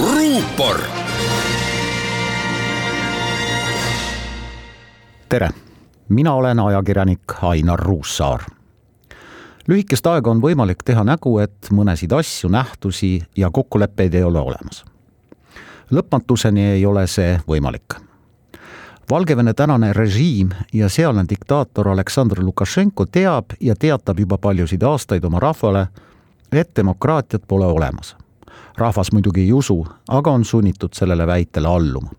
ruupor. tere, mina olen ajakirjanik Ainar Ruussaar. lühikest aega on võimalik teha nägu, et mõnesid asju, nähtusi ja kokkuleppeid ei ole olemas. lõpmatuseni ei ole see võimalik Valgevene tänane režiim ja sealne diktaator Aleksandr Lukašenko teab ja teatab juba paljusid aastaid oma rahvale, et demokraatiat pole olemas rahvas muidugi ei usu, aga on sunnitud sellele väitele alluma.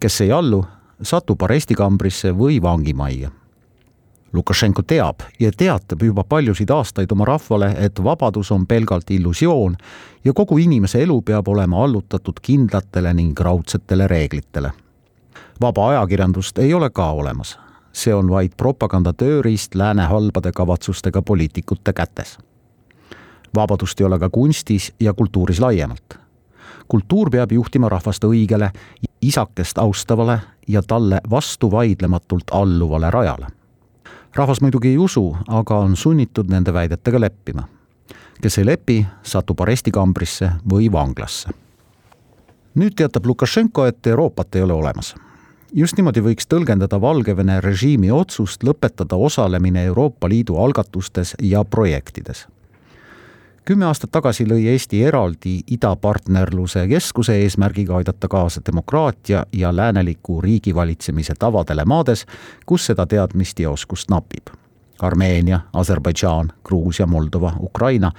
kes ei allu, satub arestikambrisse või vangimajja. Lukašenko teab ja teatab juba paljusid aastaid oma rahvale, et vabadus on pelgalt illusioon ja kogu inimese elu peab olema allutatud kindlatele ning raudsetele reeglitele. vaba ajakirjandust ei ole ka olemas, see on vaid propaganda tööriist lääne halbade kavatsustega poliitikute kätes vabadust ei ole ka kunstis ja kultuuris laiemalt. kultuur peab juhtima rahvast õigele, isakest austavale ja talle vastuvaidlematult alluvale rajale. rahvas muidugi ei usu, aga on sunnitud nende väidetega leppima. kes ei lepi, satub arestikambrisse või vanglasse. nüüd teatab Lukašenko, et Euroopat ei ole olemas just niimoodi võiks tõlgendada Valgevene režiimi otsust lõpetada osalemine Euroopa Liidu algatustes ja projektides kümme aastat tagasi lõi Eesti eraldi idapartnerluse keskuse eesmärgiga aidata kaasa demokraatia ja lääneliku riigivalitsemise tavadele maades, kus seda teadmist ja oskust napib. Armeenia, Aserbaidžaan, Gruusia, Moldova, Ukraina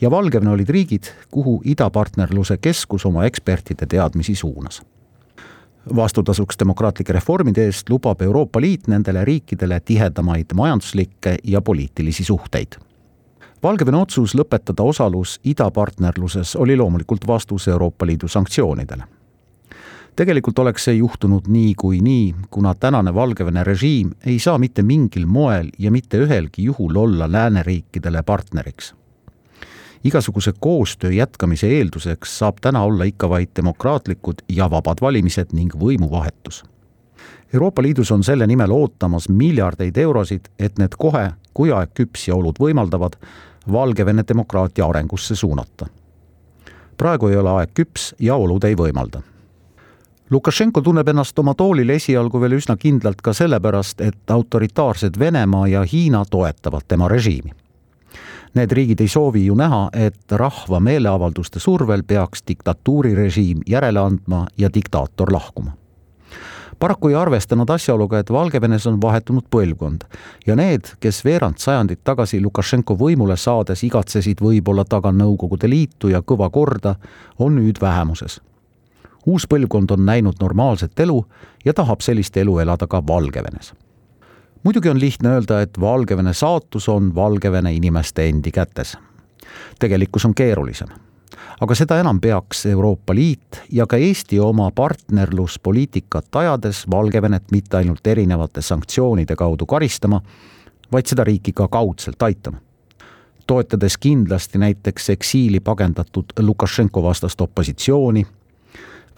ja Valgevene olid riigid, kuhu idapartnerluse keskus oma ekspertide teadmisi suunas vastutasuks demokraatlike reformide eest lubab Euroopa Liit nendele riikidele tihedamaid majanduslikke ja poliitilisi suhteid Valgevene otsus lõpetada osalus idapartnerluses oli loomulikult vastus Euroopa Liidu sanktsioonidele. tegelikult oleks see juhtunud niikuinii, kuna tänane Valgevene režiim ei saa mitte mingil moel ja mitte ühelgi juhul olla lääneriikidele partneriks. igasuguse koostöö jätkamise eelduseks saab täna olla ikka vaid demokraatlikud ja vabad valimised ning võimuvahetus Euroopa Liidus on selle nimel ootamas miljardeid eurosid, et need kohe, kui aeg küps ja olud võimaldavad, Valgevene demokraatia arengusse suunata. praegu ei ole aeg küps ja olud ei võimalda. Lukašenko tunneb ennast oma toolil esialgu veel üsna kindlalt ka sellepärast, et autoritaarsed Venemaa ja Hiina toetavad tema režiimi. Need riigid ei soovi ju näha, et rahva meeleavalduste survel peaks diktatuurirežiim järele andma ja diktaator lahkuma paraku ei arvestanud asjaoluga, et Valgevenes on vahetunud põlvkond ja need, kes veerand sajandit tagasi Lukašenko võimule saades igatsesid võib-olla taga Nõukogude Liitu ja kõva korda, on nüüd vähemuses. uus põlvkond on näinud normaalset elu ja tahab sellist elu elada ka Valgevenes muidugi on lihtne öelda, et Valgevene saatus on Valgevene inimeste endi kätes. tegelikkus on keerulisem aga seda enam peaks Euroopa Liit ja ka Eesti oma partnerluspoliitikat ajades Valgevenet mitte ainult erinevate sanktsioonide kaudu karistama, vaid seda riiki ka kaudselt aitama. toetades kindlasti näiteks eksiili pagendatud Lukašenko vastast opositsiooni,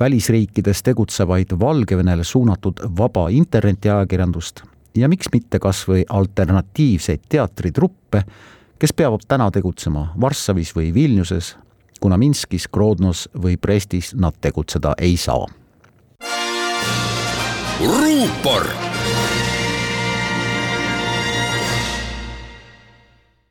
välisriikides tegutsevaid Valgevenele suunatud vaba internetiajakirjandust ja miks mitte kas või alternatiivseid teatritruppe, kes peavad täna tegutsema Varssavis või Vilniuses kuna Minskis, Grodnos või Prestis nad tegutseda ei saa. ruupor